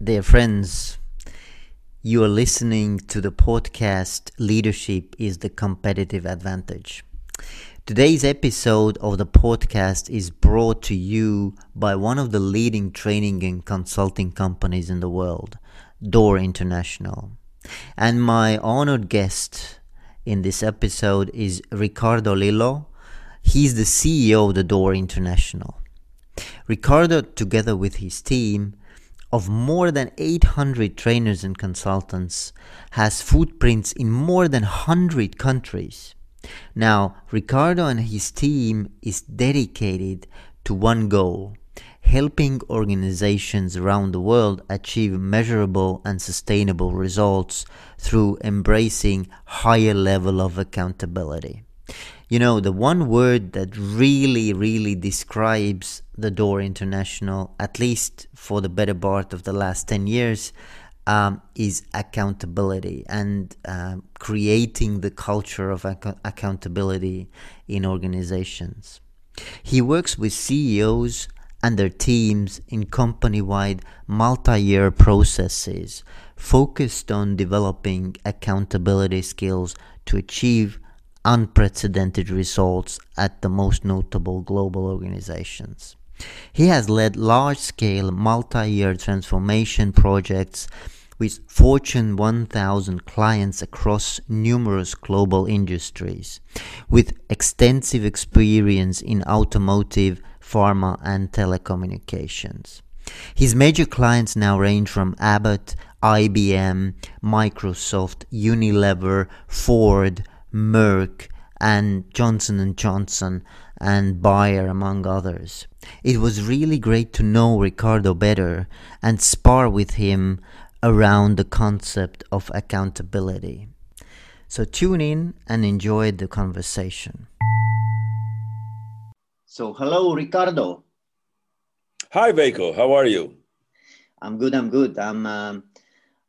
Dear friends, you are listening to the podcast Leadership is the Competitive Advantage. Today's episode of the podcast is brought to you by one of the leading training and consulting companies in the world, Door International. And my honored guest in this episode is Ricardo Lillo. He's the CEO of the Door International. Ricardo, together with his team of more than 800 trainers and consultants, has footprints in more than 100 countries. Now, Ricardo and his team is dedicated to one goal helping organizations around the world achieve measurable and sustainable results through embracing higher level of accountability. You know, the one word that really, really describes the Door International, at least for the better part of the last 10 years, um, is accountability and uh, creating the culture of ac- accountability in organizations. He works with CEOs and their teams in company wide multi year processes focused on developing accountability skills to achieve unprecedented results at the most notable global organizations. He has led large scale multi year transformation projects with Fortune 1000 clients across numerous global industries, with extensive experience in automotive, pharma, and telecommunications. His major clients now range from Abbott, IBM, Microsoft, Unilever, Ford, Merck, and Johnson & Johnson and Bayer among others. It was really great to know Ricardo better and spar with him around the concept of accountability. So tune in and enjoy the conversation. So, hello, Ricardo. Hi, Veiko. How are you? I'm good. I'm good. I'm. Um,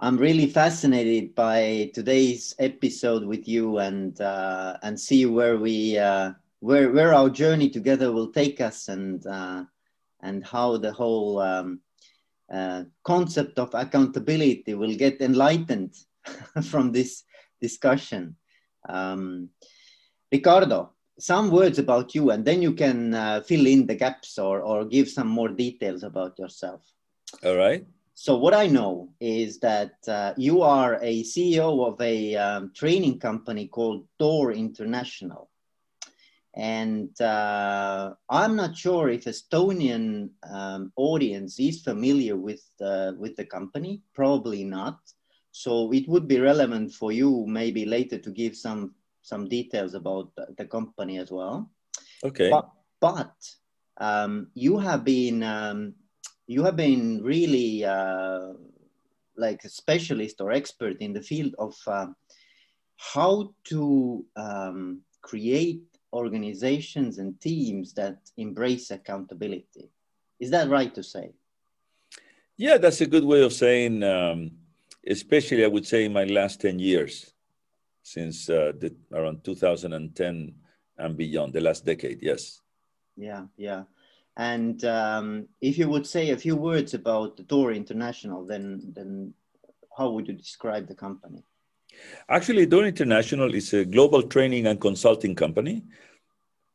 I'm really fascinated by today's episode with you, and uh, and see where we uh, where where our journey together will take us, and uh, and how the whole um, uh, concept of accountability will get enlightened from this discussion. Um, Ricardo, some words about you, and then you can uh, fill in the gaps or, or give some more details about yourself. All right. So, what I know is that uh, you are a CEO of a um, training company called Door International and uh, I'm not sure if Estonian um, audience is familiar with uh, with the company. Probably not. So it would be relevant for you maybe later to give some some details about the company as well. Okay. But, but um, you have been um, you have been really uh, like a specialist or expert in the field of uh, how to um, create organizations and teams that embrace accountability. Is that right to say? Yeah, that's a good way of saying, um, especially I would say in my last 10 years, since uh, the, around 2010 and beyond, the last decade, yes. Yeah, yeah. And um, if you would say a few words about the Door International, then, then how would you describe the company? Actually, Door International is a global training and consulting company.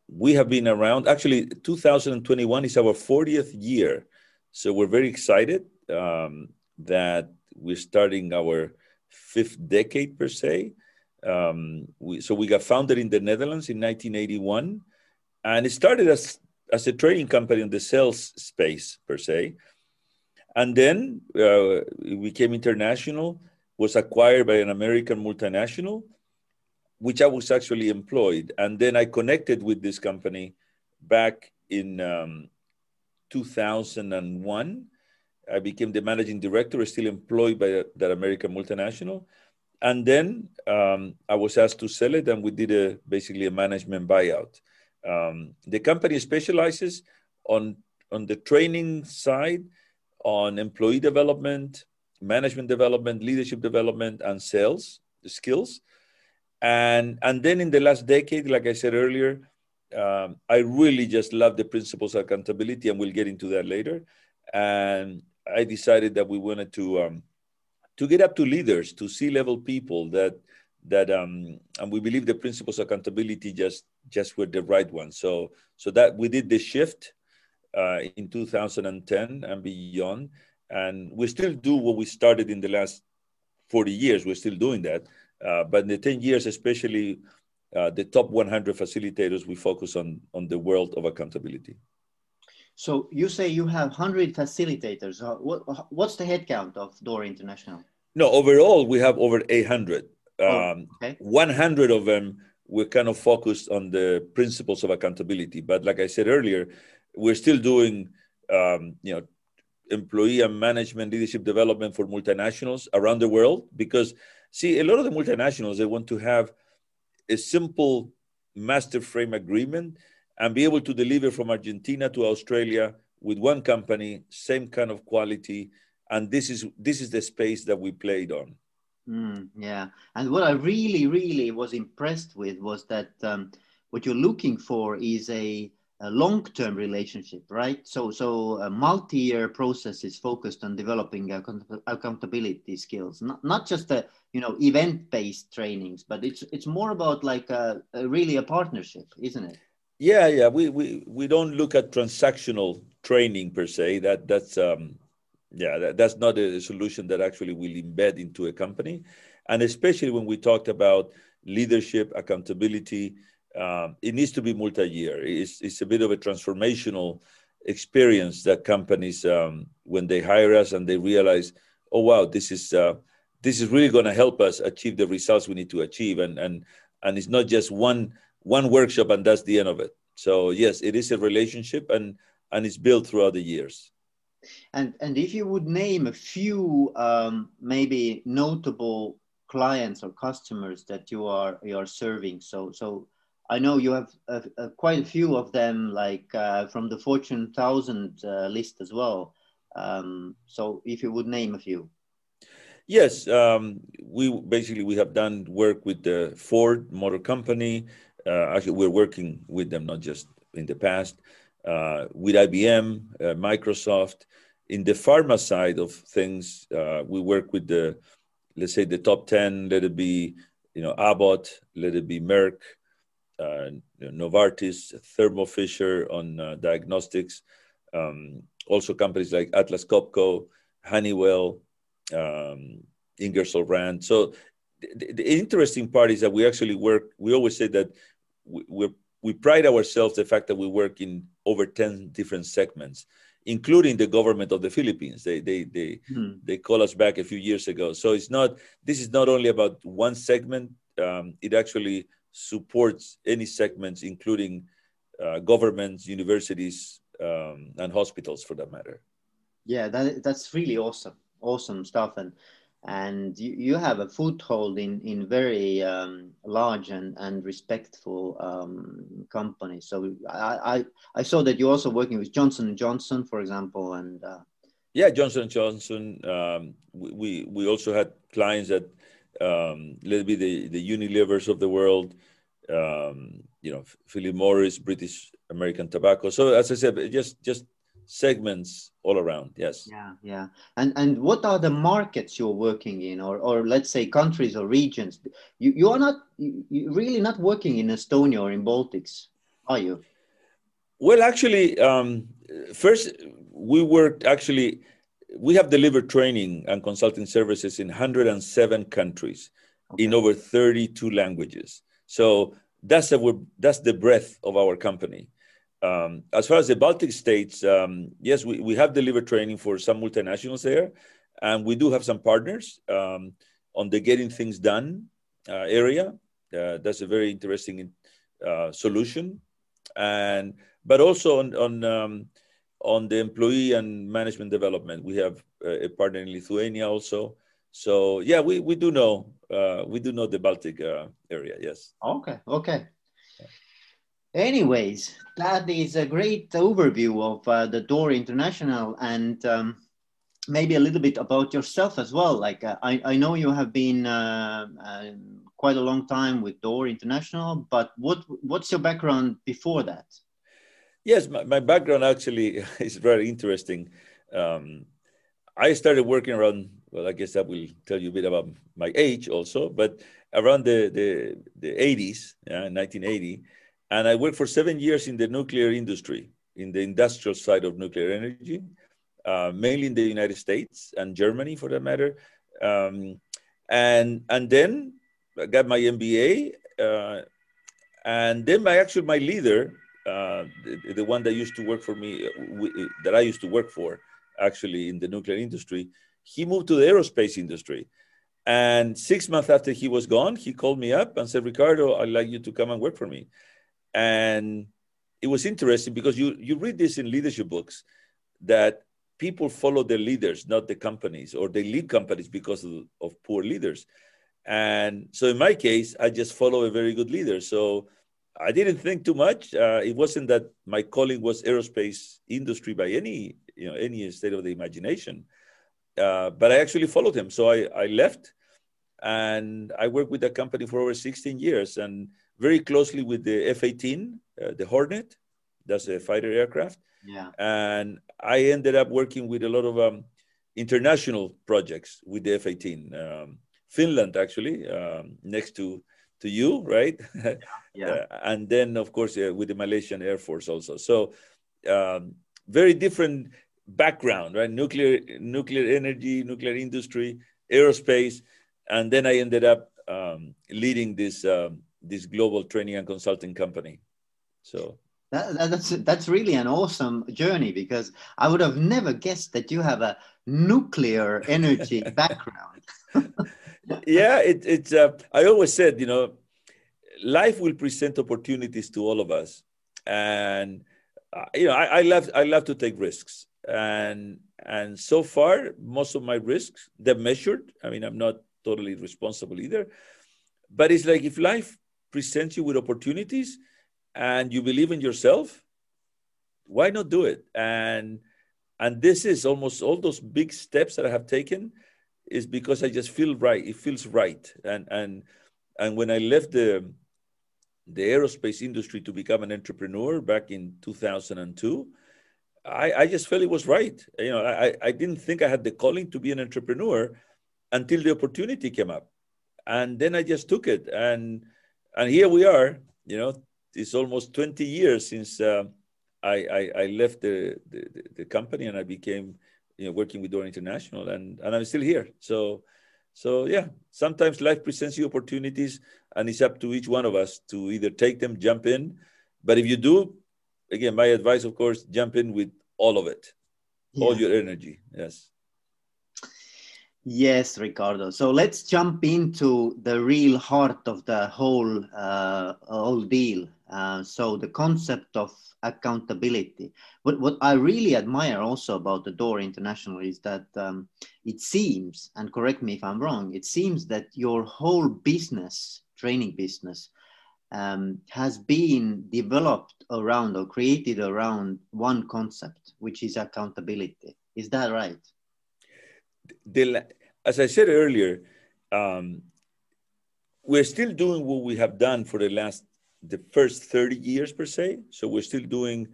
We have been around, actually, 2021 is our 40th year. So we're very excited um, that we're starting our fifth decade, per se. Um, we, so we got founded in the Netherlands in 1981, and it started as, as a training company in the sales space, per se. And then uh, we became international was acquired by an American multinational, which I was actually employed. And then I connected with this company back in um, 2001. I became the managing director, still employed by that American multinational. And then um, I was asked to sell it, and we did a basically a management buyout. Um, the company specializes on on the training side, on employee development, management development, leadership development, and sales the skills. And, and then in the last decade, like I said earlier, um, I really just love the principles of accountability, and we'll get into that later. And I decided that we wanted to um, to get up to leaders, to C-level people that that um, and we believe the principles of accountability just just were the right ones. So so that we did the shift uh, in 2010 and beyond, and we still do what we started in the last 40 years. We're still doing that, uh, but in the 10 years, especially uh, the top 100 facilitators, we focus on on the world of accountability. So you say you have 100 facilitators. Uh, what, what's the headcount of DOOR International? No, overall we have over 800. Oh, um, okay. 100 of them we're kind of focused on the principles of accountability. But like I said earlier, we're still doing um, you know employee and management leadership development for multinationals around the world because see a lot of the multinationals they want to have a simple master frame agreement and be able to deliver from Argentina to Australia with one company, same kind of quality. And this is this is the space that we played on. Mm, yeah, and what I really, really was impressed with was that um, what you're looking for is a, a long-term relationship, right? So, so a multi-year process is focused on developing accountability skills, not not just a you know event-based trainings, but it's it's more about like a, a really a partnership, isn't it? Yeah, yeah. We we we don't look at transactional training per se. That that's um, yeah, that, that's not a solution that actually will embed into a company, and especially when we talked about leadership, accountability, um, it needs to be multi-year. It's it's a bit of a transformational experience that companies um, when they hire us and they realize, oh wow, this is uh, this is really going to help us achieve the results we need to achieve, and and and it's not just one one workshop and that's the end of it. So yes, it is a relationship and and it's built throughout the years. And and if you would name a few um, maybe notable clients or customers that you are you are serving, so so I know you have quite a few of them, like uh, from the Fortune thousand uh, list as well. Um, so if you would name a few. Yes, um, we basically we have done work with the Ford Motor Company, uh, actually, we're working with them, not just in the past, with IBM, uh, Microsoft. In the pharma side of things, we work with the, let's say, the top 10, let it be, you know, Abbott, let it be Merck, uh, Novartis, Thermo Fisher on uh, diagnostics, um, also companies like Atlas Copco, Honeywell, um, Ingersoll Rand. So the, the, interesting part is that we actually work. We always say that we, we pride ourselves the fact that we work in over 10 different segments including the government of the philippines. They they they, mm. they call us back a few years ago. So it's not this is not only about one segment um, it actually supports any segments including uh, governments universities um, and hospitals for that matter. Yeah that, that's really awesome awesome stuff. And and you, you have a foothold in in very um, large and and respectful um, companies. So I, I, I saw that you're also working with Johnson and Johnson, for example, and uh, yeah, Johnson and Johnson. Um, we we also had clients that um, let be the the Unilevers of the world. Um, you know, Philip Morris, British American Tobacco. So as I said, just just segments all around yes. Yeah yeah. And and what are the markets you're working in? Or or let's say countries or regions. You you are not you really not working in estonia or in baltics are you? Well actually um, first we worked actually we have delivered training and consulting services in 107 countries okay. in over 32 languages. So that's a, that's the breadth of our company um, as far as the Baltic states, um, yes, we, we have delivered training for some multinationals there, and we do have some partners um, on the getting things done uh, area. Uh, that's a very interesting uh, solution, and but also on on um, on the employee and management development, we have a partner in Lithuania also. So yeah, we, we do know uh, we do know the Baltic uh, area. Yes. Okay. Okay. Anyways, that is a great overview of uh, the DOOR International and um, maybe a little bit about yourself as well. Like uh, I, I know you have been uh, uh quite a long time with DOOR International, but what what's your background before that? Yes, my, my background actually is very interesting. Um, I started working around. Well, I guess that will tell you a bit about my age also, but around the the, the 80s, yeah, 1980, and I worked for seven years in the nuclear industry, in the industrial side of nuclear energy, uh, mainly in the United States and Germany, for that matter. Um, and and then I got my MBA, uh, and then my actually my leader, uh, the, the, one that used to work for me, uh, that I used to work for, actually in the nuclear industry, he moved to the aerospace industry. And six months after he was gone, he called me up and said, Ricardo, I'd like you to come and work for me. And it was interesting because you, you read this in leadership books that people follow their leaders, not the companies, or they leave companies because of, of poor leaders. And so in my case, I just follow a very good leader. So I didn't think too much. Uh, it wasn't that my calling was aerospace industry by any you know any state of the imagination. Uh, but I actually followed him. So I, I left and I worked with that company for over 16 years and very closely with the F 18, uh, the Hornet, that's a fighter aircraft. Yeah. And I ended up working with a lot of um, international projects with the F 18. Um, Finland, actually, um, next to to you, right? Yeah. yeah. Uh, and then, of course, uh, with the Malaysian Air Force also. So, um, very different background, right? Nuclear, nuclear energy, nuclear industry, aerospace, and then I ended up um, leading this um, this global training and consulting company. So that, that's that's really an awesome journey because I would have never guessed that you have a nuclear energy background. yeah, it, it's. Uh, I always said, you know, life will present opportunities to all of us, and uh, you know, I, I love I love to take risks, and and so far most of my risks they're measured i mean i'm not totally responsible either but it's like if life presents you with opportunities and you believe in yourself why not do it and and this is almost all those big steps that i have taken is because i just feel right it feels right and and and when i left the the aerospace industry to become an entrepreneur back in 2002 I, I just felt it was right. You know, I, I didn't think I had the calling to be an entrepreneur until the opportunity came up. And then I just took it. And and here we are, you know, it's almost 20 years since uh, I, I, I, left the, the, the, company and I became, you know, working with Door International and, and I'm still here. So, so yeah, sometimes life presents you opportunities and it's up to each one of us to either take them, jump in. But if you do, again, my advice, of course, jump in with all of it, yeah. all your energy. Yes. Yes, Ricardo. So let's jump into the real heart of the whole uh, whole deal. Uh, so the concept of accountability. What what I really admire also about the Door International is that um, it seems, and correct me if I'm wrong, it seems that your whole business, training business, um, has been developed around or created around one concept, which is accountability. Is that right? The, as I said earlier, um, we're still doing what we have done for the last the first 30 years per se. So we're still doing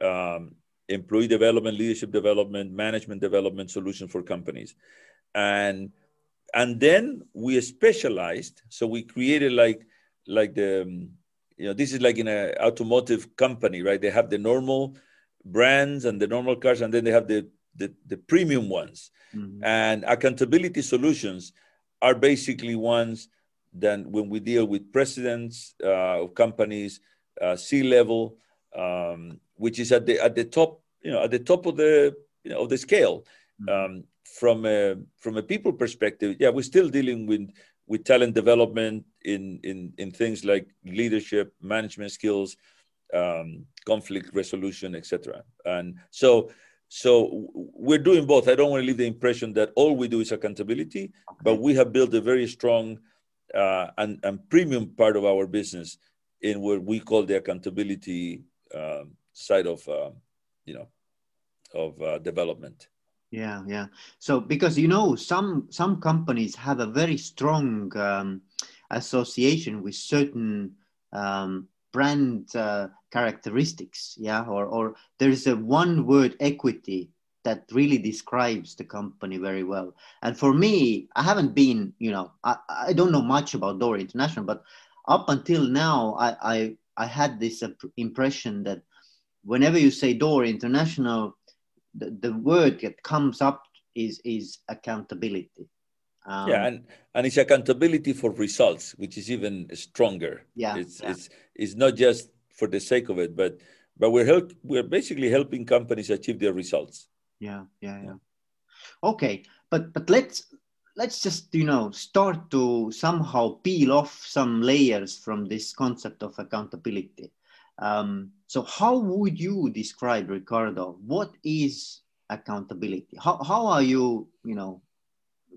um, employee development, leadership development, management development solutions for companies, and and then we specialized. So we created like like the um, you know this is like in an automotive company right they have the normal brands and the normal cars and then they have the the, the premium ones mm-hmm. and accountability solutions are basically ones that when we deal with presidents uh, of companies uh, c level um, which is at the at the top you know at the top of the you know, of the scale mm-hmm. um, from a from a people perspective yeah we're still dealing with with talent development in, in, in things like leadership, management skills, um, conflict resolution, etc. And so, so we're doing both. I don't want to leave the impression that all we do is accountability, okay. but we have built a very strong uh, and, and premium part of our business in what we call the accountability um, side of, uh, you know, of uh, development yeah yeah so because you know some some companies have a very strong um, association with certain um, brand uh, characteristics yeah or or there is a one word equity that really describes the company very well. And for me, I haven't been, you know, I, I don't know much about Door International, but up until now, I, I, I had this impression that whenever you say Door International, the, the word that comes up is, is accountability. Um, yeah, and, and it's accountability for results, which is even stronger. Yeah, it's, yeah. it's, it's not just for the sake of it, but but we're help we're basically helping companies achieve their results. Yeah yeah yeah. okay but but let's let's just you know start to somehow peel off some layers from this concept of accountability. Um, so how would you describe ricardo what is accountability? How, how are you you know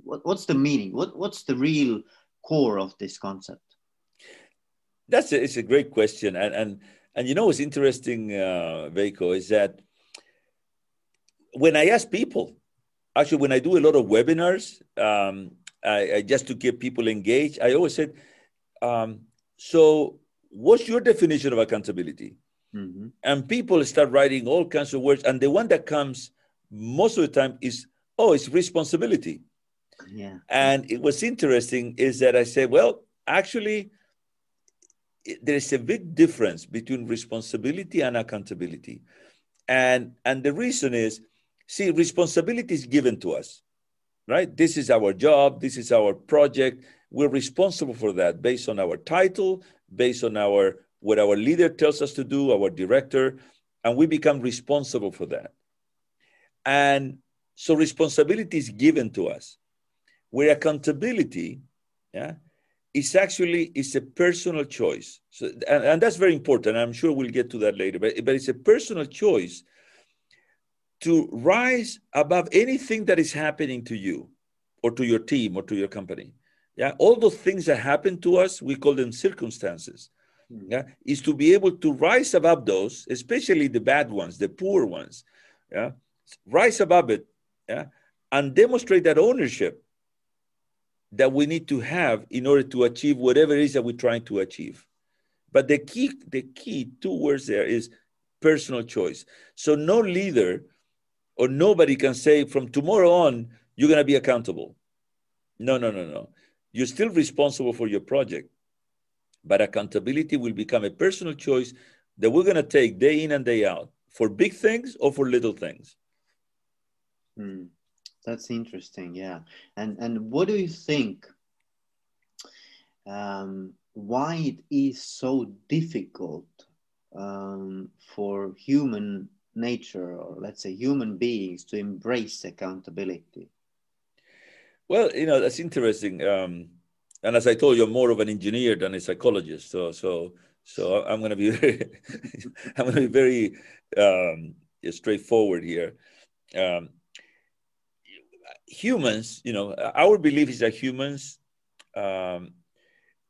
what, what's the meaning what, what's the real core of this concept that's a, it's a great question and and and you know what's interesting, uh, Veiko, is that when I ask people, actually, when I do a lot of webinars, um, I, I, just to get people engaged, I always said, um, "So, what's your definition of accountability?" Mm-hmm. And people start writing all kinds of words, and the one that comes most of the time is, "Oh, it's responsibility." And it was interesting is that I said, "Well, actually." there is a big difference between responsibility and accountability. And, and the reason is, see, responsibility is given to us, right? This is our job, this is our project. We're responsible for that based on our title, based on our what our leader tells us to do, our director, and we become responsible for that. And so responsibility is given to us. Where accountability, yeah, it's actually it's a personal choice. So and, and, that's very important. I'm sure we'll get to that later but, but it's a personal choice to rise above anything that is happening to you or to your team or to your company. Yeah all those things that happen to us we call them circumstances. Hmm. yeah is to be able to rise above those especially the bad ones the poor ones. Yeah rise above it. Yeah and demonstrate that ownership that we need to have in order to achieve whatever it is that we're trying to achieve. But the key, the key two words there is personal choice. So no leader or nobody can say from tomorrow on, you're going to be accountable. No, no, no, no. You're still responsible for your project. But accountability will become a personal choice that we're going to take day in and day out for big things or for little things. Hmm. That's interesting. Yeah. And and what do you think? Um, why it is so difficult um, for human nature, or let's say human beings, to embrace accountability? Well, you know that's interesting. Um, and as I told you, I'm more of an engineer than a psychologist. So so so I'm going to be I'm going to be very um, straightforward here. Um, humans, you know, our belief is that humans, um,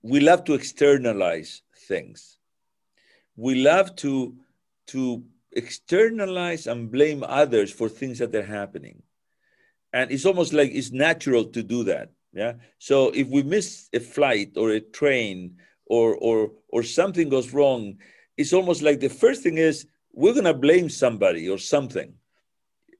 we love to externalize things. We love to to externalize and blame others for things that are happening, and it's almost like it's natural to do that. Yeah. So if we miss a flight or a train or or or something goes wrong, it's almost like the first thing is we're gonna blame somebody or something.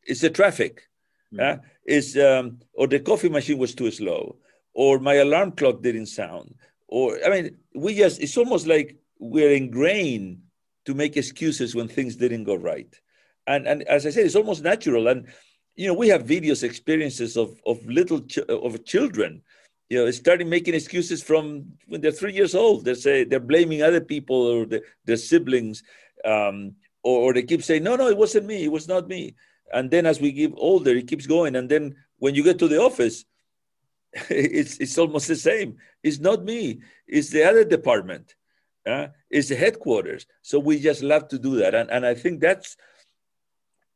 It's the traffic Mm-hmm. Yeah, is um, or the coffee machine was too slow, or my alarm clock didn't sound, or I mean, we just it's almost like we're ingrained to make excuses when things didn't go right, and and as I said, it's almost natural. And you know, we have videos experiences of of little ch- of children you know, starting making excuses from when they're three years old. They say they're blaming other people or the, their siblings, um, or, or, they keep saying, "No, no, it wasn't me. It was not me." And then as we get older it keeps going. And then when you get to the office it's it's almost the same. It's not me. It's the other department uh, it's the headquarters. So we just love to do that. And, and i think that's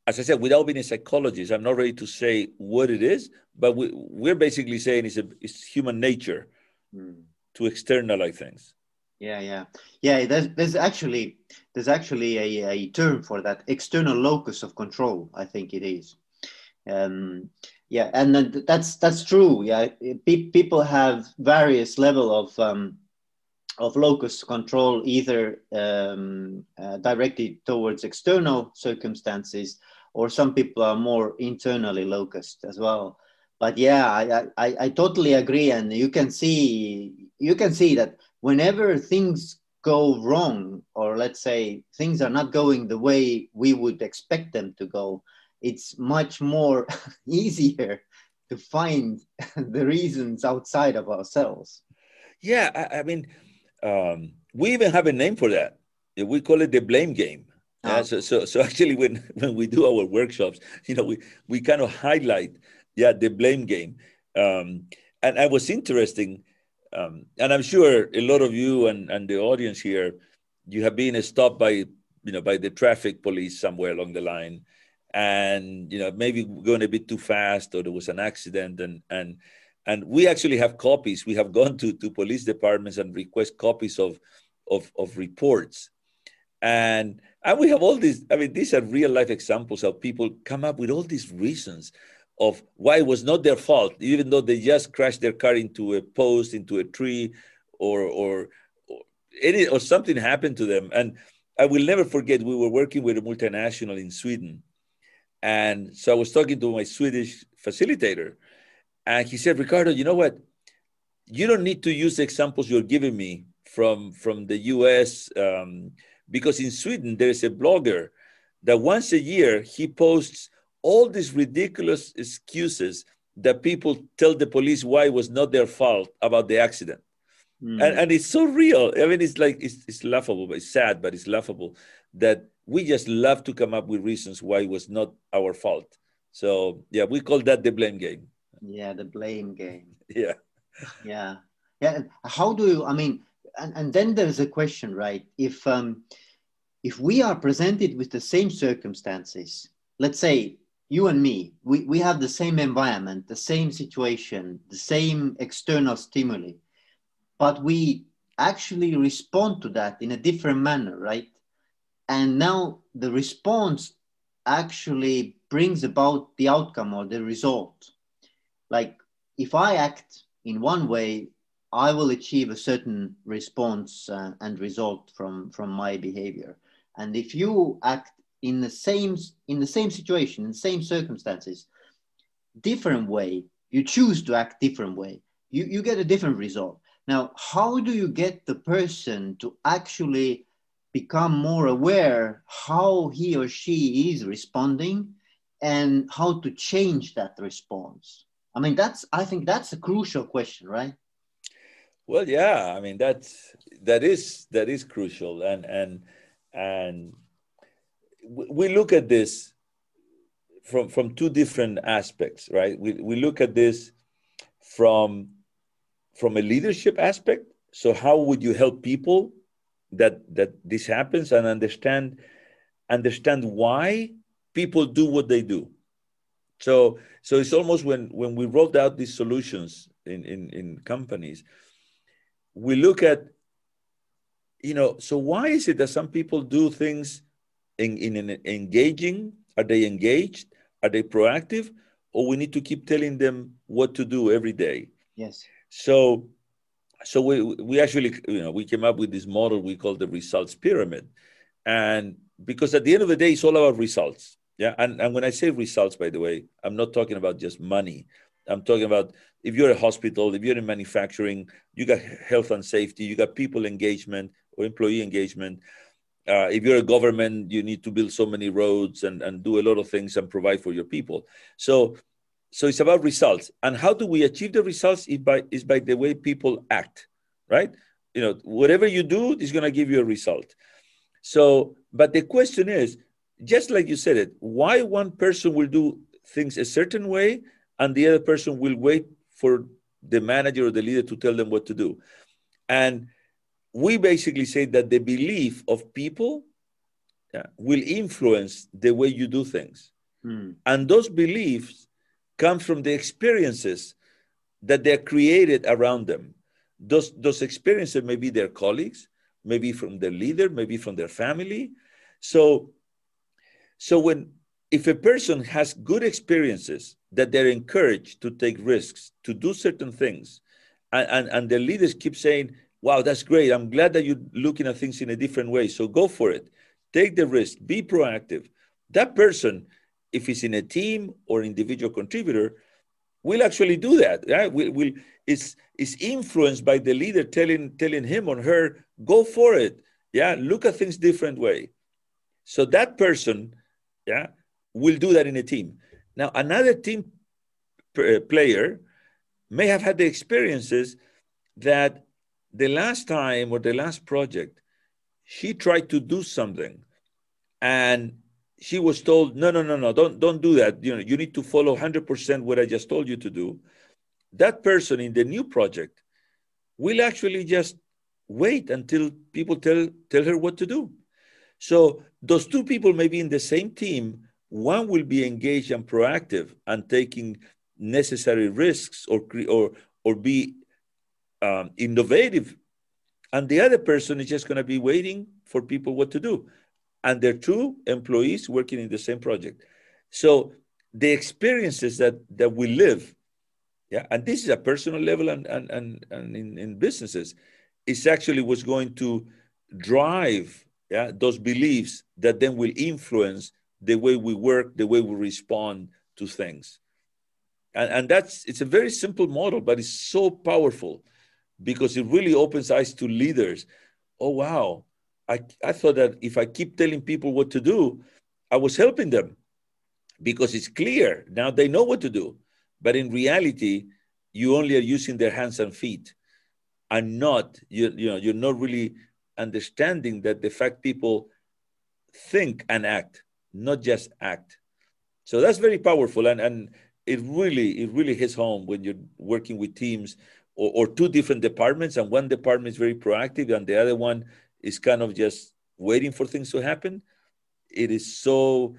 as i said without being a psychologist i'm not ready to say what it is but we, we're basically saying it's, a, it's human nature mm. to externalize things yeah yeah. Yeah there's, there's actually there's actually a, a term for that external locus of control i think it is. Um, yeah and that's that's true yeah. People have various level of um, of locus control either um, uh, directed towards external circumstances or some people are more internally locust as well but yeah I, I i totally agree. And you can see you can see that whenever things go wrong or let's say things are not going the way we would expect them to go it's much more easier to find the reasons outside of ourselves. Yeah i, I mean um, we even have a name for that. We call it the blame game. Yeah, oh. so, so, so actually, when, when we do our workshops, you know, we, we kind of highlight, yeah, the blame game. Um, and i was interesting, um, and I'm sure a lot of you and, and the audience here, you have been stopped by, you know, by the traffic police somewhere along the line, and you know, maybe going a bit too fast, or there was an accident, and and and we actually have copies. We have gone to to police departments and request copies of of of reports, and and we have all these, I mean, these are real life examples of people come up with all these reasons of why it was not their fault, even though they just crashed their car into a post, into a tree, or or or, any, or something happened to them. And I will never forget, we were working with a multinational in Sweden. And so I was talking to my Swedish facilitator, and he said, Ricardo, you know what? You don't need to use the examples you're giving me from, from the US. Um, because in Sweden there is a blogger that once a year he posts all these ridiculous excuses that people tell the police why it was not their fault about the accident. Mm. And, and it's so real. I mean, it's like, it's, it's laughable, but it's sad, but it's laughable that we just love to come up with reasons why it was not our fault. So, yeah, we call that the blame game. Yeah, the blame game. yeah. Yeah. Yeah. How do you, I mean, and, and then there's a question, right? If um, if we are presented with the same circumstances, let's say you and me, we, we have the same environment, the same situation, the same external stimuli, but we actually respond to that in a different manner, right? And now the response actually brings about the outcome or the result. Like if I act in one way, I will achieve a certain response uh, and result from from my behavior. And if you act in the same in the same situation, in the same circumstances, different way, you choose to act different way, you, you get a different result. Now, how do you get the person to actually become more aware how he or she is responding and how to change that response? I mean, that's I think that's a crucial question, right? Well, yeah, I mean that's that is that is crucial, and and and we look at this from from two different aspects, right? We we look at this from from a leadership aspect. So how would you help people that that this happens and understand understand why people do what they do? So so it's almost when when we rolled out these solutions in in, in companies, we look at you know so why is it that some people do things in, in, in engaging? Are they engaged? Are they proactive? Or we need to keep telling them what to do every day? Yes. So so we we actually you know we came up with this model we call the results pyramid. And because at the end of the day it's all about results. Yeah and, and when i say results by the way i'm not talking about just money. I'm talking about if you're a hospital, if you're in manufacturing, you got health and safety, you got people engagement or employee engagement. Uh, if you're a government, you need to build so many roads and, and do a lot of things and provide for your people. So, so it's about results. And how do we achieve the results? Is by is by the way people act, right? You know, whatever you do is going to give you a result. So, but the question is, just like you said it, why one person will do things a certain way and the other person will wait for the manager or the leader to tell them what to do. And we basically say that the belief of people yeah, will influence the way you do things. Hmm. And those beliefs come from the experiences that they're created around them. Those, those experiences may be their colleagues, maybe from their leader, maybe from their family. So, so when if a person has good experiences that they're encouraged to take risks, to do certain things, and, and, and the leaders keep saying, wow, that's great. I'm glad that you're looking at things in a different way. So go for it. Take the risk, be proactive. That person if it's in a team or individual contributor, will actually do that. Right? Will will is is influenced by the leader telling telling him or her, go for it. Yeah, look at things different way. So that person, yeah, will do that in a team. Now another team uh, player may have had the experiences that the last time or the last project she tried to do something and she was told no no no no don't don't do that. You know you need to follow 100% what i just told you to do. That person in the new project will actually just wait until people tell tell her what to do. So those two people may be in the same team. One will be engaged and proactive and taking necessary risks or or or be um, innovative and the other person is just going to be waiting for people what to do. And they're two employees working in the same project. So the experiences that that we live yeah and this is a personal level and and and, and in, in businesses is actually what's going to drive yeah those beliefs that then will influence the way we work the way we respond to things. And, and that's it's a very simple model but it's so powerful because it really opens eyes to leaders. Oh, wow. I, I thought that if I keep telling people what to do, I was helping them because it's clear. Now they know what to do. But in reality, you only are using their hands and feet and not, you, you know, you're not really understanding that the fact people think and act, not just act. So that's very powerful. And, and it really, it really hits home when you're working with teams or, or two different departments, and one department is very proactive, and the other one is kind of just waiting for things to happen. It is so,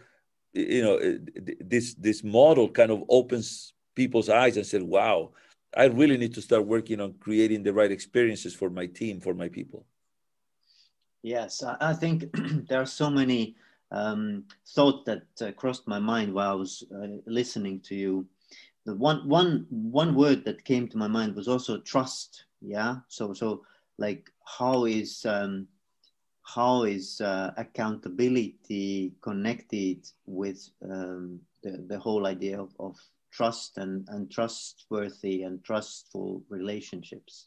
you know, this this model kind of opens people's eyes and said, "Wow, I really need to start working on creating the right experiences for my team, for my people." Yes, I think there are so many um, thoughts that uh, crossed my mind while I was uh, listening to you the one one one word that came to my mind was also trust yeah? So so like how is um how is uh, accountability connected with um, the, the whole idea of, of trust and, and trustworthy and trustful relationships?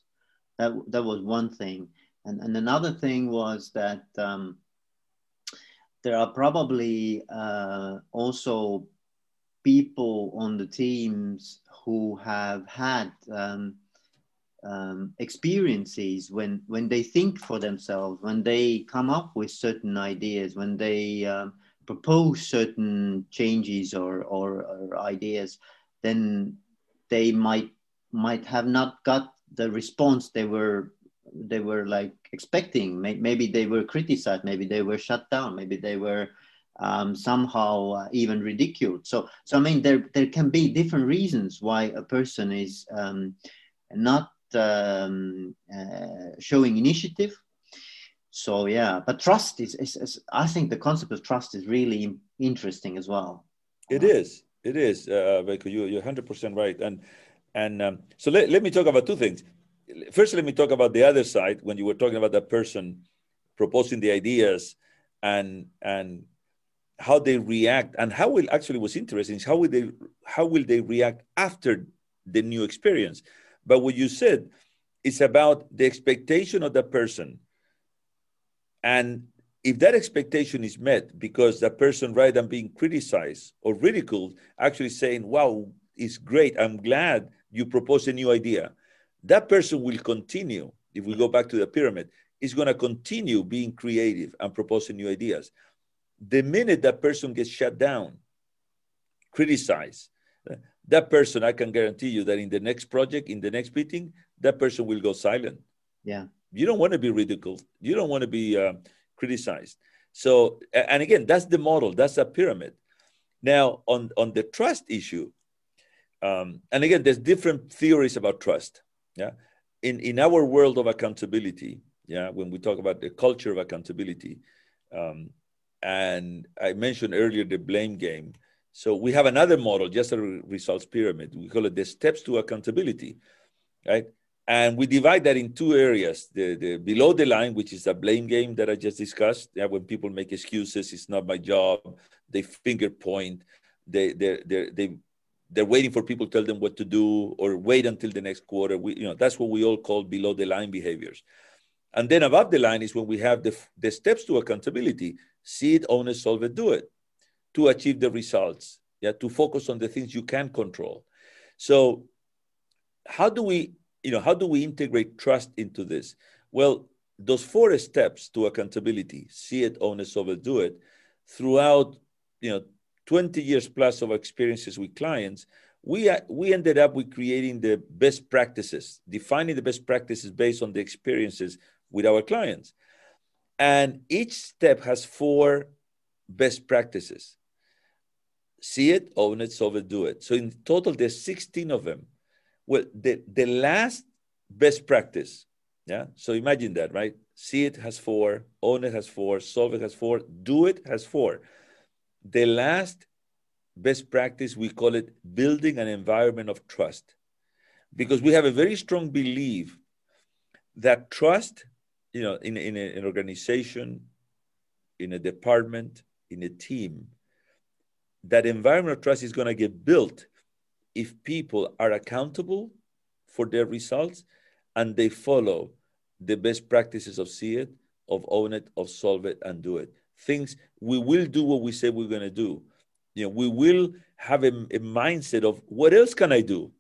That that was one thing. And and another thing was that um, there are probably uh, also people on the teams who have had um, um, experiences when when they think for themselves, when they come up with certain ideas, when they um, propose certain changes or, or, or ideas, then they might might have not got the response they were they were like expecting. Maybe they were criticized. Maybe they were shut down. Maybe they were um, somehow uh, even ridiculed. So, so I mean, there there can be different reasons why a person is um, not um, uh, showing initiative. So yeah, but trust is, is, is, I think the concept of trust is really interesting as well. It is. It is, uh, You, you're 100% right. And and um, so let, let me talk about two things. First, let me talk about the other side when you were talking about that person proposing the ideas and and how they react and how will actually was interesting is how will they how will they react after the new experience? But what you said is about the expectation of the person. And if that expectation is met because the person rather than being criticized or ridiculed actually saying wow it's great i'm glad you propose a new idea that person will continue. If we go back to the pyramid is going to continue being creative and proposing new ideas the minute that person gets shut down, criticized, that person, I can guarantee you that in the next project, in the next meeting, that person will go silent. Yeah. You don't want to be ridiculed. You don't want to be uh, criticized. So, and again, that's the model. That's a pyramid. Now, on on the trust issue, um, and again, there's different theories about trust. Yeah. In in our world of accountability, yeah, when we talk about the culture of accountability, um, and I mentioned earlier the blame game. So we have another model, just a results pyramid. We call it the steps to accountability, right? And we divide that in two areas: the, the below the line, which is the blame game that I just discussed. Yeah, when people make excuses, it's not my job. They finger point. they they they they they're waiting for people to tell them what to do or wait until the next quarter. We, you know, that's what we all call below the line behaviors. And then above the line is when we have the, the steps to accountability see it, own it, solve it, do it to achieve the results. Yeah, to focus on the things you can control. So, how do we, you know, how do we integrate trust into this? Well, those four steps to accountability see it, own it, solve it, do it throughout, you know, 20 years plus of experiences with clients, we, we ended up with creating the best practices, defining the best practices based on the experiences with our clients. And each step has four best practices see it, own it, solve it, do it. So in total, there's 16 of them. Well, the, the last best practice, yeah. So imagine that, right? See it has four, own it has four, solve it has four, do it has four. The last best practice, we call it building an environment of trust. Because we have a very strong belief that trust, you know, in, in a, an organization, in a department, in a team, that environment of trust is going to get built if people are accountable for their results and they follow the best practices of see it, of own it, of solve it, and do it. Things we will do what we say we're going to do. You know, we will have a, a mindset of what else can I do?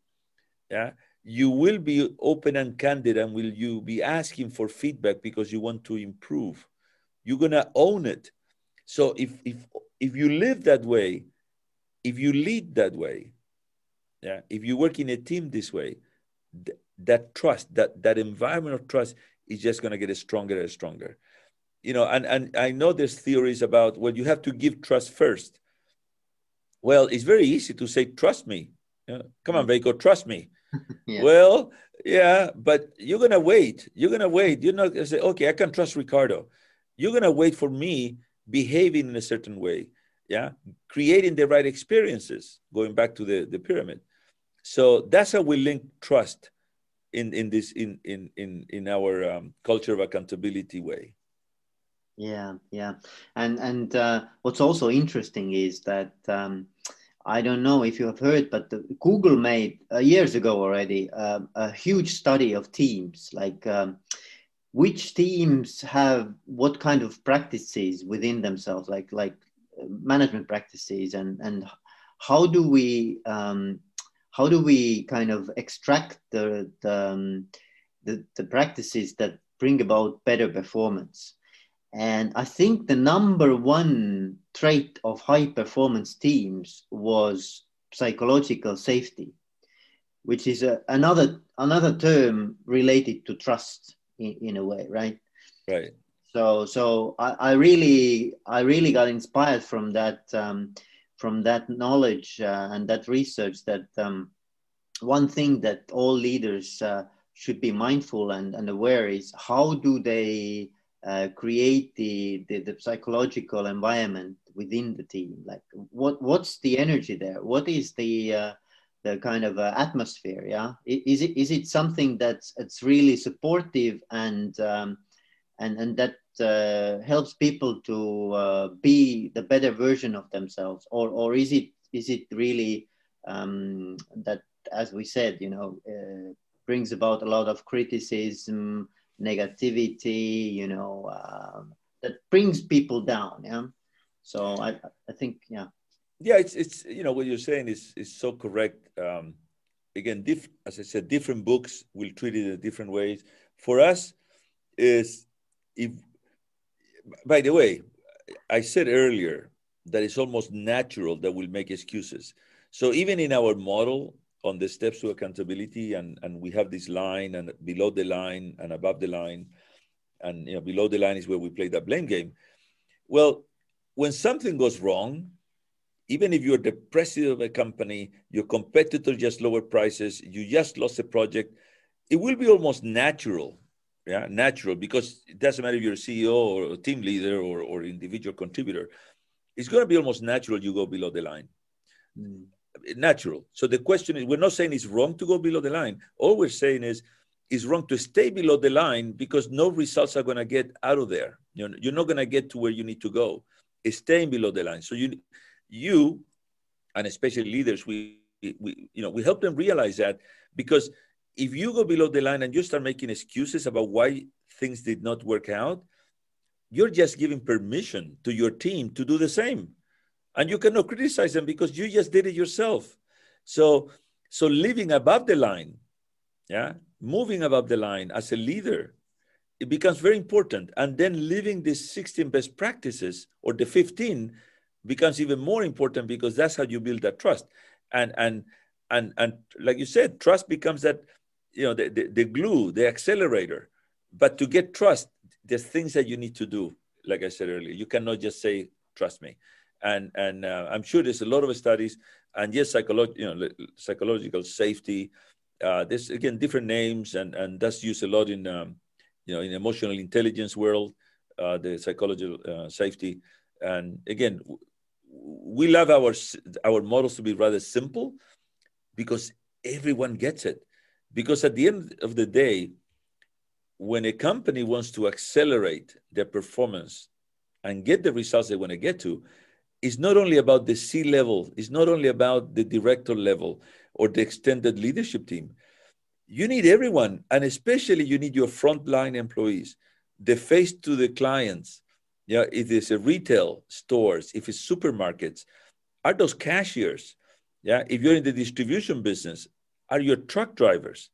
Yeah, you will be open and candid, and will you be asking for feedback because you want to improve? You're gonna own it. So if if if you live that way, if you lead that way, yeah, if you work in a team this way, th- that trust, that that environment of trust is just going to get stronger and stronger. You know, and and I know there's theories about well, you have to give trust first. Well, it's very easy to say trust me. Know, Come on, mm. Veiko, trust me. yeah. Well, yeah, but you're gonna wait. You're gonna wait. You're not gonna say, okay, I can trust Ricardo. You're gonna wait for me behaving in a certain way yeah creating the right experiences going back to the, the pyramid so that's how we link trust in in this in in in in our um, culture of accountability way yeah yeah and and uh, what's also interesting is that um, I don't know if you have heard, but Google made uh, years ago already uh, a huge study of teams, like um, which teams have what kind of practices within themselves, like like management practices and and how do we um, how do we kind of extract the the, um, the, the practices that bring about better performance and i think the number one trait of high performance teams was psychological safety which is a, another another term related to trust in, in a way right? Right. So so I, I really I really got inspired from that um, from that knowledge uh, and that research that um, one thing that all leaders uh, should be mindful and, and aware is how do they uh, create the, the, the psychological environment within the team? Like what what's the energy there? What is the uh, the kind of uh, atmosphere yeah? Is it is it something that's it's really supportive and um, and and that uh, helps people to uh, be the better version of themselves? Or or is it is it really um, that as we said you know brings about a lot of criticism negativity you know um, that brings people down yeah? So i i think yeah. Yeah it's it's you know what you're saying is is so correct. Um again diff, as i said different books will treat it in different ways. For us is if by the way, I said earlier that it's almost natural that we'll make excuses. So even in our model on the steps to accountability, and, and we have this line and below the line and above the line, and you know, below the line is where we play that blame game. Well, when something goes wrong, even if you're the president of a company, your competitor just lowered prices, you just lost a project, it will be almost natural yeah natural because it doesn't matter if you're a ceo or a team leader or, or individual contributor it's going to be almost natural you go below the line mm. Natural. So the question is we're not saying it's wrong to go below the line. All we're saying is it's wrong to stay below the line because no results are going to get out of there. You're not going to get to where you need to go it's staying below the line. So you you and especially leaders, we, we, you know, we help them realize that because if you go below the line and you start making excuses about why things did not work out, you're just giving permission to your team to do the same. And you cannot criticize them because you just did it yourself. So, so living above the line, yeah, moving above the line as a leader, it becomes very important. And then living these 16 best practices or the 15 becomes even more important because that's how you build that trust. And and and and like you said, trust becomes that you know the, the, the glue, the accelerator. But to get trust, there's things that you need to do. Like I said earlier, you cannot just say trust me. And and uh, I'm sure there's a lot of studies. And yes, you know, psychological safety. Uh, there's again different names, and and that's used a lot in um, you know in emotional intelligence world, uh, the psychological uh, safety. And again, we love our our models to be rather simple because everyone gets it because at the end of the day when a company wants to accelerate their performance and get the results they want to get to it's not only about the c level it's not only about the director level or the extended leadership team you need everyone and especially you need your frontline employees the face to the clients yeah, if it's a retail stores, if it's supermarkets, are those cashiers? Yeah, if you're in the distribution business, are your truck drivers?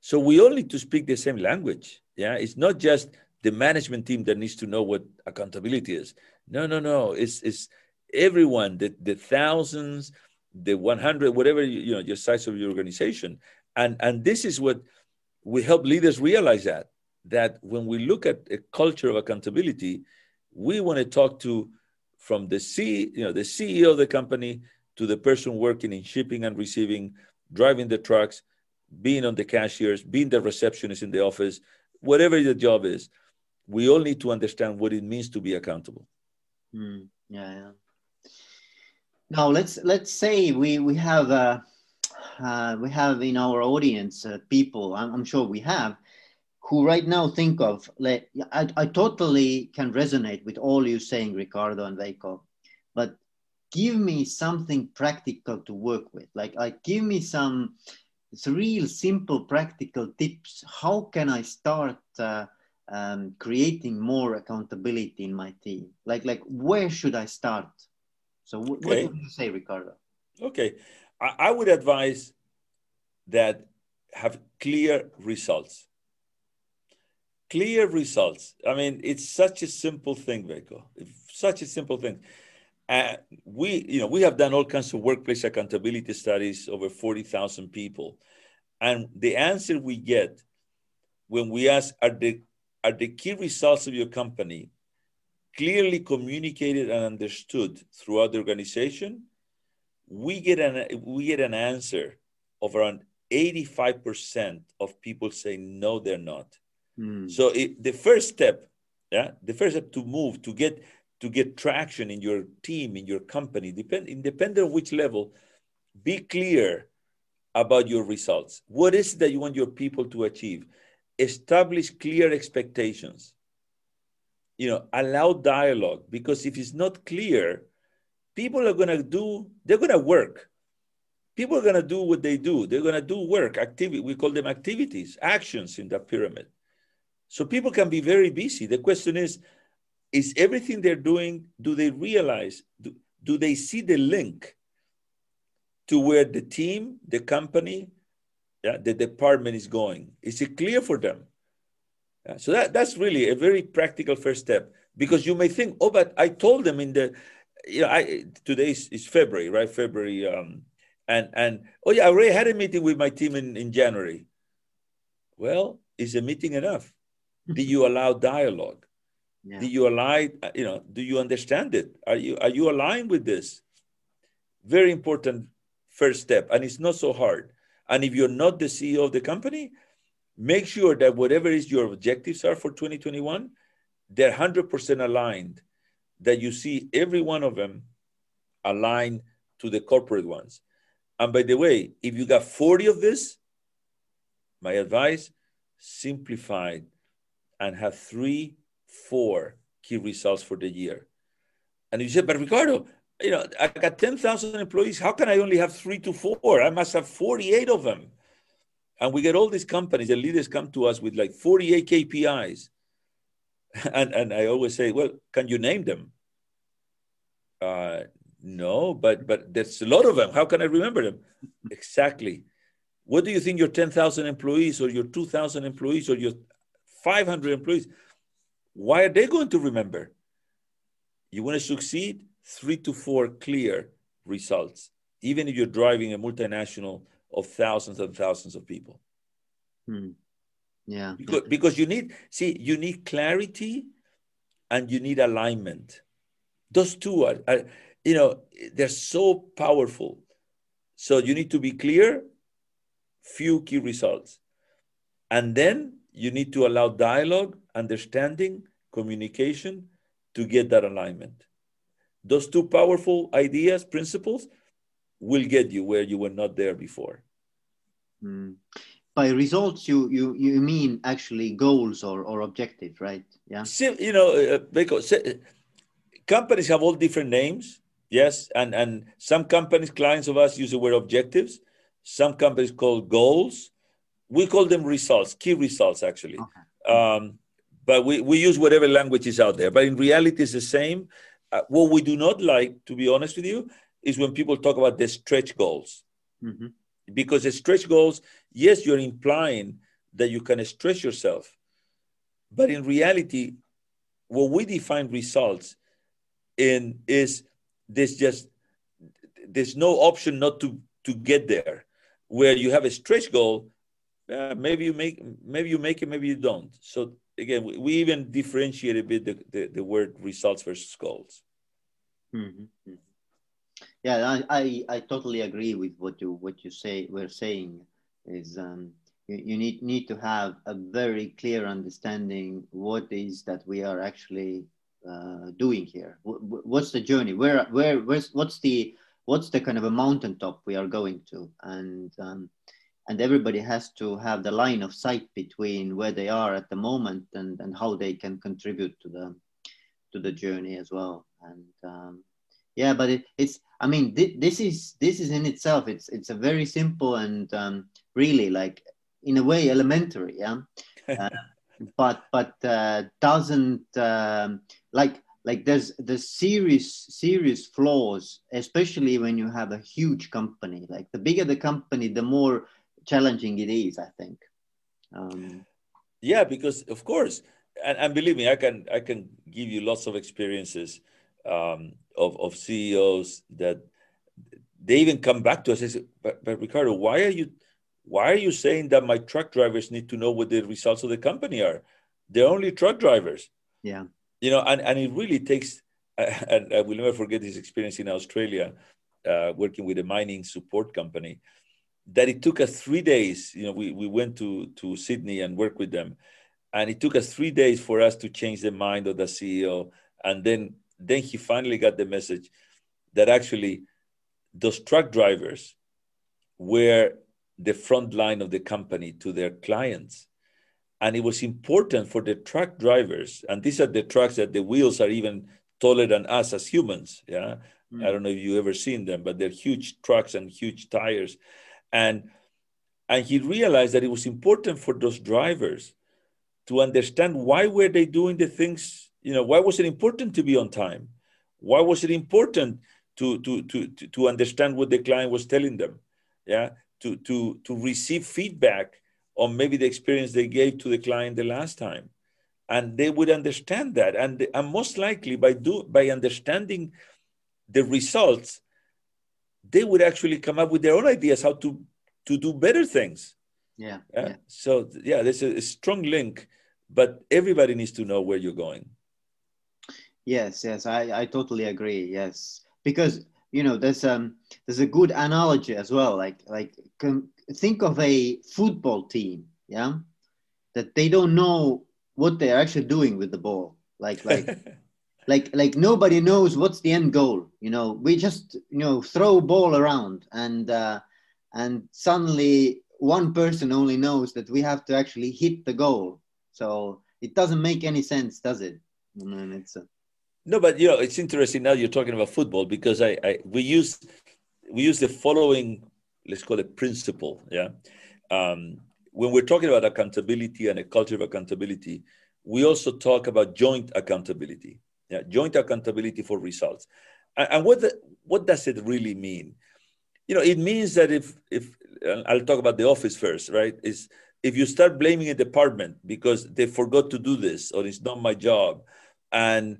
So we all need to speak the same language. Yeah, it's not just the management team that needs to know what accountability is. No, no, no. It's it's everyone, the, the thousands, the 100, whatever you, you know, your size of your organization. And and this is what we help leaders realize that that when we look at a culture of accountability, we want to talk to from the C, you know, the CEO of the company to the person working in shipping and receiving, driving the trucks, being on the cashiers, being the receptionist in the office, whatever the job is. We all need to understand what it means to be accountable. Mm, yeah, yeah. Now let's let's say we we have uh, uh, we have in our audience uh, people. I'm, I'm sure we have who right now think of like I, I totally can resonate with all you saying ricardo and Veiko but give me something practical to work with. Like like give me some real simple practical tips. How can i start uh, um, creating more accountability in my team? Like like where should i start so w- okay. what would you say ricardo okay I, I would advise that have clear results clear results. I mean, it's such a simple thing, Veiko. Such a simple thing. Uh, we, you know, we have done all kinds of workplace accountability studies over 40,000 people. And the answer we get when we ask, are the, are the key results of your company clearly communicated and understood throughout the organization? We get an, we get an answer of around 85% of people say, no, they're not. Mm. So it, the first step, yeah, the first step to move to get to get traction in your team, in your company, depend independent of which level, be clear about your results. What is it that you want your people to achieve? Establish clear expectations. You know, allow dialogue because if it's not clear, people are gonna do, they're gonna work. People are gonna do what they do. They're gonna do work, activity. We call them activities, actions in that pyramid. So people can be very busy. The question is, is everything they're doing, do they realize, do, do they see the link to where the team, the company, yeah, the department is going? Is it clear for them? So that, that's really a very practical first step because you may think, oh, but I told them in the, you know, I, today is, is February, right? February. Um, and, and, oh yeah, I already had a meeting with my team in, in January. Well, is a meeting enough? do you allow dialogue yeah. do you allow you know do you understand it are you are you aligned with this very important first step and it's not so hard and if you're not the ceo of the company make sure that whatever is your objectives are for 2021 they're 100% aligned that you see every one of them aligned to the corporate ones and by the way if you got 40 of this my advice simplified and have three, four key results for the year. And you said, but Ricardo, you know, I got 10,000 employees. How can I only have three to four? I must have 48 of them. And we get all these companies, the leaders come to us with like 48 KPIs. And, and I always say, well, can you name them? Uh, no, but but there's a lot of them. How can I remember them? exactly. What do you think your 10,000 employees or your 2,000 employees or your 500 employees, why are they going to remember? You want to succeed? Three to four clear results, even if you're driving a multinational of thousands and thousands of people. Hmm. Yeah. Because, because you need, see, you need clarity and you need alignment. Those two are, are, you know, they're so powerful. So you need to be clear, few key results. And then you need to allow dialogue, understanding, communication to get that alignment. Those two powerful ideas, principles, will get you where you were not there before. Mm. By results, you you you mean actually goals or or objectives, right? Yeah. So, you know, uh, because uh, companies have all different names. Yes, and and some companies, clients of us use the word objectives. Some companies call goals. We call them results, key results, actually. Okay. Um, but we, we use whatever language is out there. But in reality, it's the same. Uh, what we do not like, to be honest with you, is when people talk about the stretch goals. Mm-hmm. Because the stretch goals, yes, you're implying that you can stretch yourself. But in reality, what we define results in is there's just there's no option not to to get there. Where you have a stretch goal, uh, maybe you make maybe you make it, maybe you don't. So again, we, we even differentiate a bit the, the, the word results versus goals. Mm-hmm. Yeah, I, I, I totally agree with what you what you say. We're saying is um, you, need need to have a very clear understanding what is that we are actually uh, doing here. what's the journey? Where where where's what's the what's the kind of a mountaintop we are going to? And um, and everybody has to have the line of sight between where they are at the moment and, and how they can contribute to the to the journey as well and um, yeah but it, it's i mean th- this is this is in itself it's it's a very simple and um, really like in a way elementary yeah? Uh, but but uh, doesn't um, like like there's there's serious serious flaws especially when you have a huge company. Like the bigger the company the more challenging it is i think. Um, yeah because of course and, and, believe me i can i can give you lots of experiences um, of, of ceos that they even come back to us and say but, but ricardo why are you why are you saying that my truck drivers need to know what the results of the company are they're only truck drivers yeah you know and, and it really takes and i will never forget this experience in australia uh, working with a mining support company that it took us three days. You know, we, we went to, to Sydney and worked with them. And it took us three days for us to change the mind of the CEO. And then, then he finally got the message that actually those truck drivers were the front line of the company to their clients. And it was important for the truck drivers, and these are the trucks that the wheels are even taller than us as humans. Yeah. Mm. I don't know if you ever seen them, but they're huge trucks and huge tires and and he realized that it was important for those drivers to understand why were they doing the things you know why was it important to be on time why was it important to to to to understand what the client was telling them yeah to to to receive feedback on maybe the experience they gave to the client the last time and they would understand that and, and most likely by do by understanding the results they would actually come up with their own ideas how to to do better things. Yeah. yeah. yeah. So yeah, there's a, a strong link, but everybody needs to know where you're going. Yes, yes, I, I totally agree. Yes, because you know there's um there's a good analogy as well. Like like think of a football team, yeah, that they don't know what they're actually doing with the ball. Like like like like nobody knows what's the end goal you know we just you know throw ball around and uh, and suddenly one person only knows that we have to actually hit the goal so it doesn't make any sense does it I mean, it's a... No, but you know, it's interesting now you're talking about football because I, I we use we use the following let's call it principle. Yeah. Um, when we're talking about accountability and a culture of accountability, we also talk about joint accountability. Yeah, joint accountability for results. And, and what the, what does it really mean? You know, it means that if if I'll talk about the office first, right? Is if you start blaming a department because they forgot to do this or it's not my job, and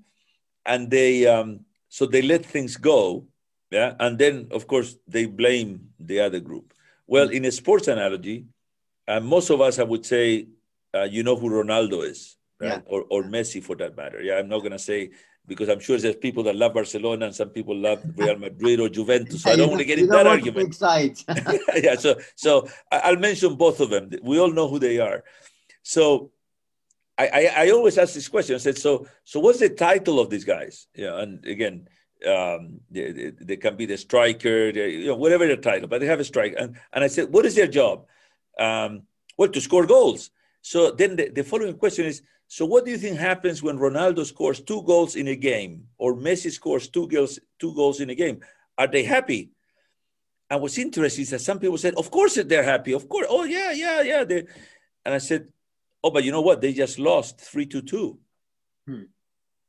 and they um, so they let things go, yeah, and then of course they blame the other group. Well, in a sports analogy, uh, most of us I would say, uh, you know who Ronaldo is, right? Yeah. Or or Messi for that matter. Yeah, I'm not gonna say because I'm sure there's people that love Barcelona and some people love Real Madrid or Juventus. So I don't want to get in that argument. excited yeah, so so I'll mention both of them. We all know who they are. So I, I, I always ask this question. I said, so so what's the title of these guys? Yeah, and again, um, they, they, they, can be the striker, they, you know, whatever their title, but they have a strike. And and I said, what is their job? Um, well, to score goals. So then the, the following question is so, what do you think happens when Ronaldo scores two goals in a game or Messi scores two goals, two goals in a game? Are they happy? And what's interesting is that some people said, Of course they're happy. Of course. Oh, yeah, yeah, yeah. They're... And I said, Oh, but you know what? They just lost 3 to 2. Hmm.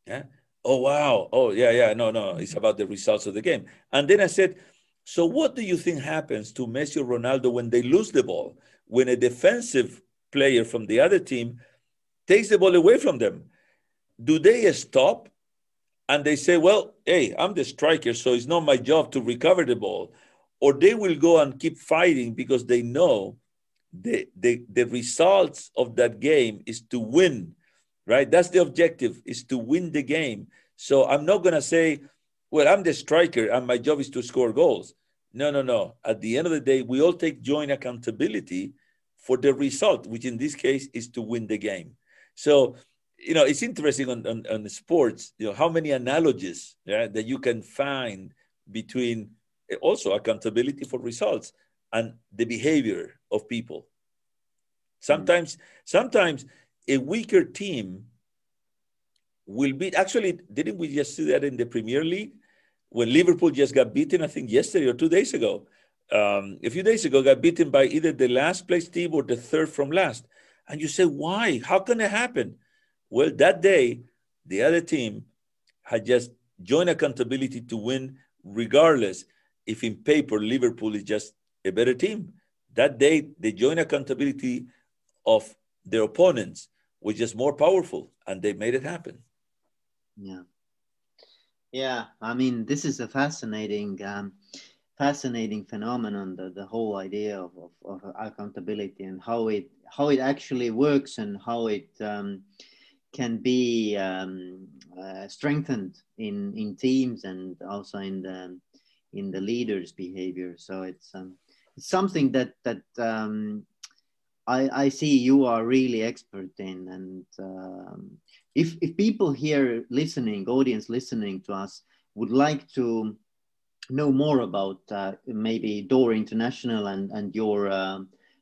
Yeah. Oh, wow. Oh, yeah, yeah. No, no. It's about the results of the game. And then I said, So, what do you think happens to Messi or Ronaldo when they lose the ball? When a defensive player from the other team takes the ball away from them, do they stop and they say, well, hey, I'm the striker, so it's not my job to recover the ball? Or they will go and keep fighting because they know the, the, the results of that game is to win, right? That's the objective, is to win the game. So I'm not going to say, well, I'm the striker and my job is to score goals. No, no, no. At the end of the day, we all take joint accountability for the result, which in this case is to win the game. So, you know, it's interesting on, on, on sports, you know, how many analogies yeah, that you can find between eh, also accountability for results and the behavior of people. Sometimes, mm-hmm. sometimes a weaker team will be actually didn't we just see that in the Premier League when Liverpool just got beaten? I think yesterday or two days ago. Um, a few days ago, got beaten by either the last place team or the third from last. And you say, why? How can it happen? Well, that day, the other team had just joint accountability to win, regardless if in paper Liverpool is just a better team. That day, the joint accountability of their opponents was just more powerful, and they made it happen. Yeah. Yeah, I mean, this is a fascinating um, fascinating phenomenon the, the whole idea of, of, of, accountability and how it how it actually works and how it um, can be um, uh, strengthened in in teams and also in the in the leaders behavior so it's um, it's something that that um, I, I see you are really expert in and um, if, if people here listening audience listening to us would like to know more about uh, maybe Door International and, and your uh,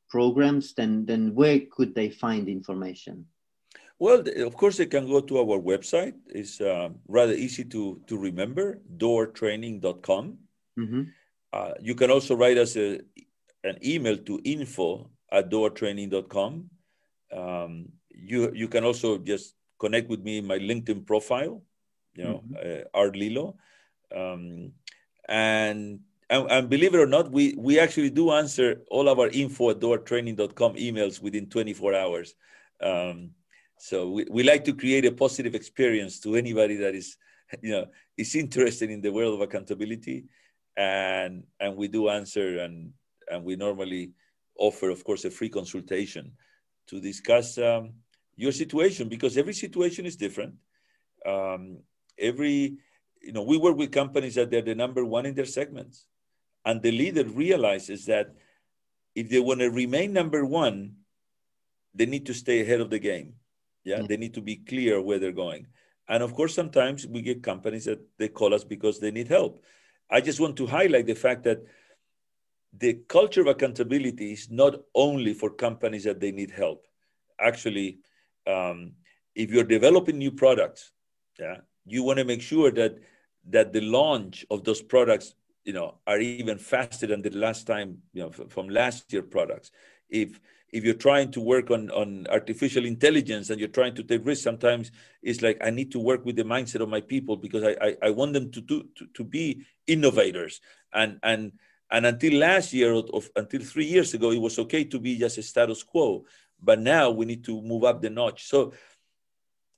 programs, then, then where could they find information? Well, of course, they can go to our website. It's uh, rather easy to, to remember, doortraining.com. Mm-hmm. Uh, you can also write us a, an email to info at doortraining.com. Um, you, you can also just connect with me in my LinkedIn profile, you know, mm-hmm. uh, Art Lilo. Um, and, and, and believe it or not, we, we actually do answer all of our info at doortraining.com emails within 24 hours. Um, so we, we like to create a positive experience to anybody that is, you know, is interested in the world of accountability. And, and we do answer and, and we normally offer, of course, a free consultation to discuss um, your situation because every situation is different. Um, every you know, we work with companies that they're the number one in their segments. And the leader realizes that if they want to remain number one, they need to stay ahead of the game. Yeah, mm-hmm. they need to be clear where they're going. And of course, sometimes we get companies that they call us because they need help. I just want to highlight the fact that the culture of accountability is not only for companies that they need help. Actually, um, if you're developing new products, yeah, you want to make sure that that the launch of those products you know are even faster than the last time you know from last year products if if you're trying to work on on artificial intelligence and you're trying to take risks sometimes it's like i need to work with the mindset of my people because i i, I want them to do to, to be innovators and and and until last year of, until three years ago it was okay to be just a status quo. But now we need to move up the notch. So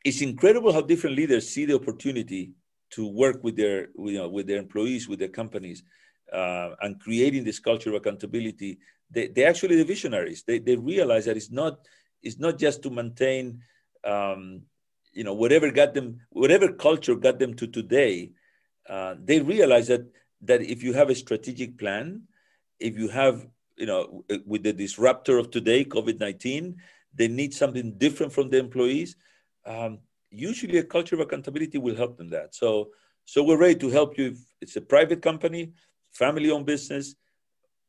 it's incredible how different leaders see the opportunity to work with their you know with their employees with their companies uh, and creating this culture of accountability. They, they actually the visionaries. They, they realize that it's not it's not just to maintain um, you know whatever got them whatever culture got them to today uh, they realize that that if you have a strategic plan if you have you know with the disruptor of today covid-19 they need something different from the employees um, usually a culture of accountability will help them that. So, so we're ready to help you. If it's a private company, family-owned business,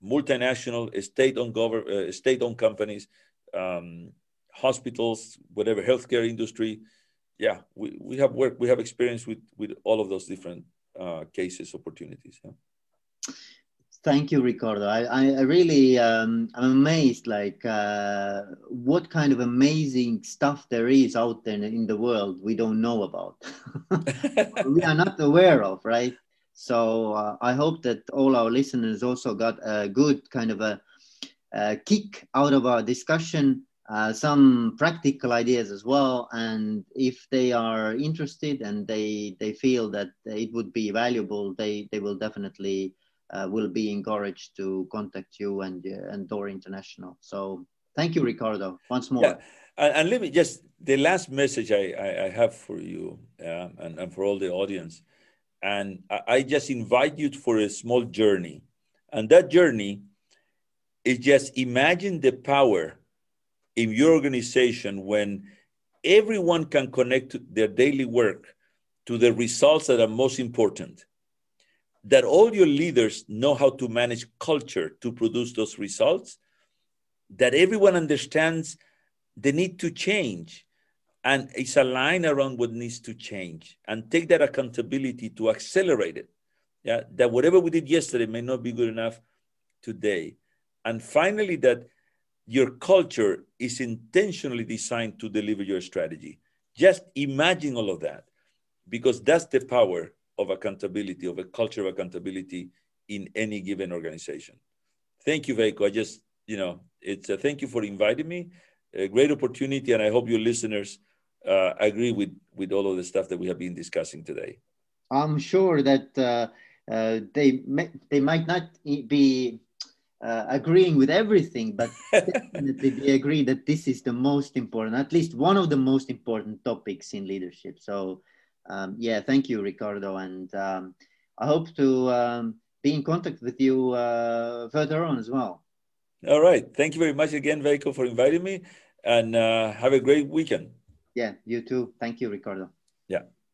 multinational, state-owned government, uh, state-owned companies, um, hospitals, whatever healthcare industry. Yeah, we, we have work, we have experience with with all of those different uh, cases, opportunities. Yeah. Thank you, Ricardo. I, I really um, I'm amazed, like uh, what kind of amazing stuff there is out there in the world we don't know about, we are not aware of, right? So uh, I hope that all our listeners also got a good kind of a, a kick out of our discussion, uh, some practical ideas as well. And if they are interested and they they feel that it would be valuable, they they will definitely uh, will be encouraged to contact you and uh, and Door International. So thank you, Ricardo, once more. Yeah. And, let me just the last message I, I, I have for you um, and, and for all the audience. And I, I just invite you for a small journey. And that journey is just imagine the power in your organization when everyone can connect their daily work to the results that are most important that all your leaders know how to manage culture to produce those results, that everyone understands the need to change and it's aligned around what needs to change and take that accountability to accelerate it. Yeah, that whatever we did yesterday may not be good enough today. And finally, that your culture is intentionally designed to deliver your strategy. Just imagine all of that because that's the power of accountability, of a culture of accountability in any given organization. Thank you, Veiko. I just, you know, it's a thank you for inviting me. A great opportunity, and I hope your listeners uh, agree with with all of the stuff that we have been discussing today. I'm sure that uh, uh, they may, they might not be uh, agreeing with everything, but definitely they agree that this is the most important, at least one of the most important topics in leadership. So um, yeah, thank you, Ricardo. And um, I hope to um, be in contact with you uh, further on as well. All right. Thank you very much again, Veiko, for inviting me and uh, have a great weekend. Yeah, you too. Thank you, Ricardo.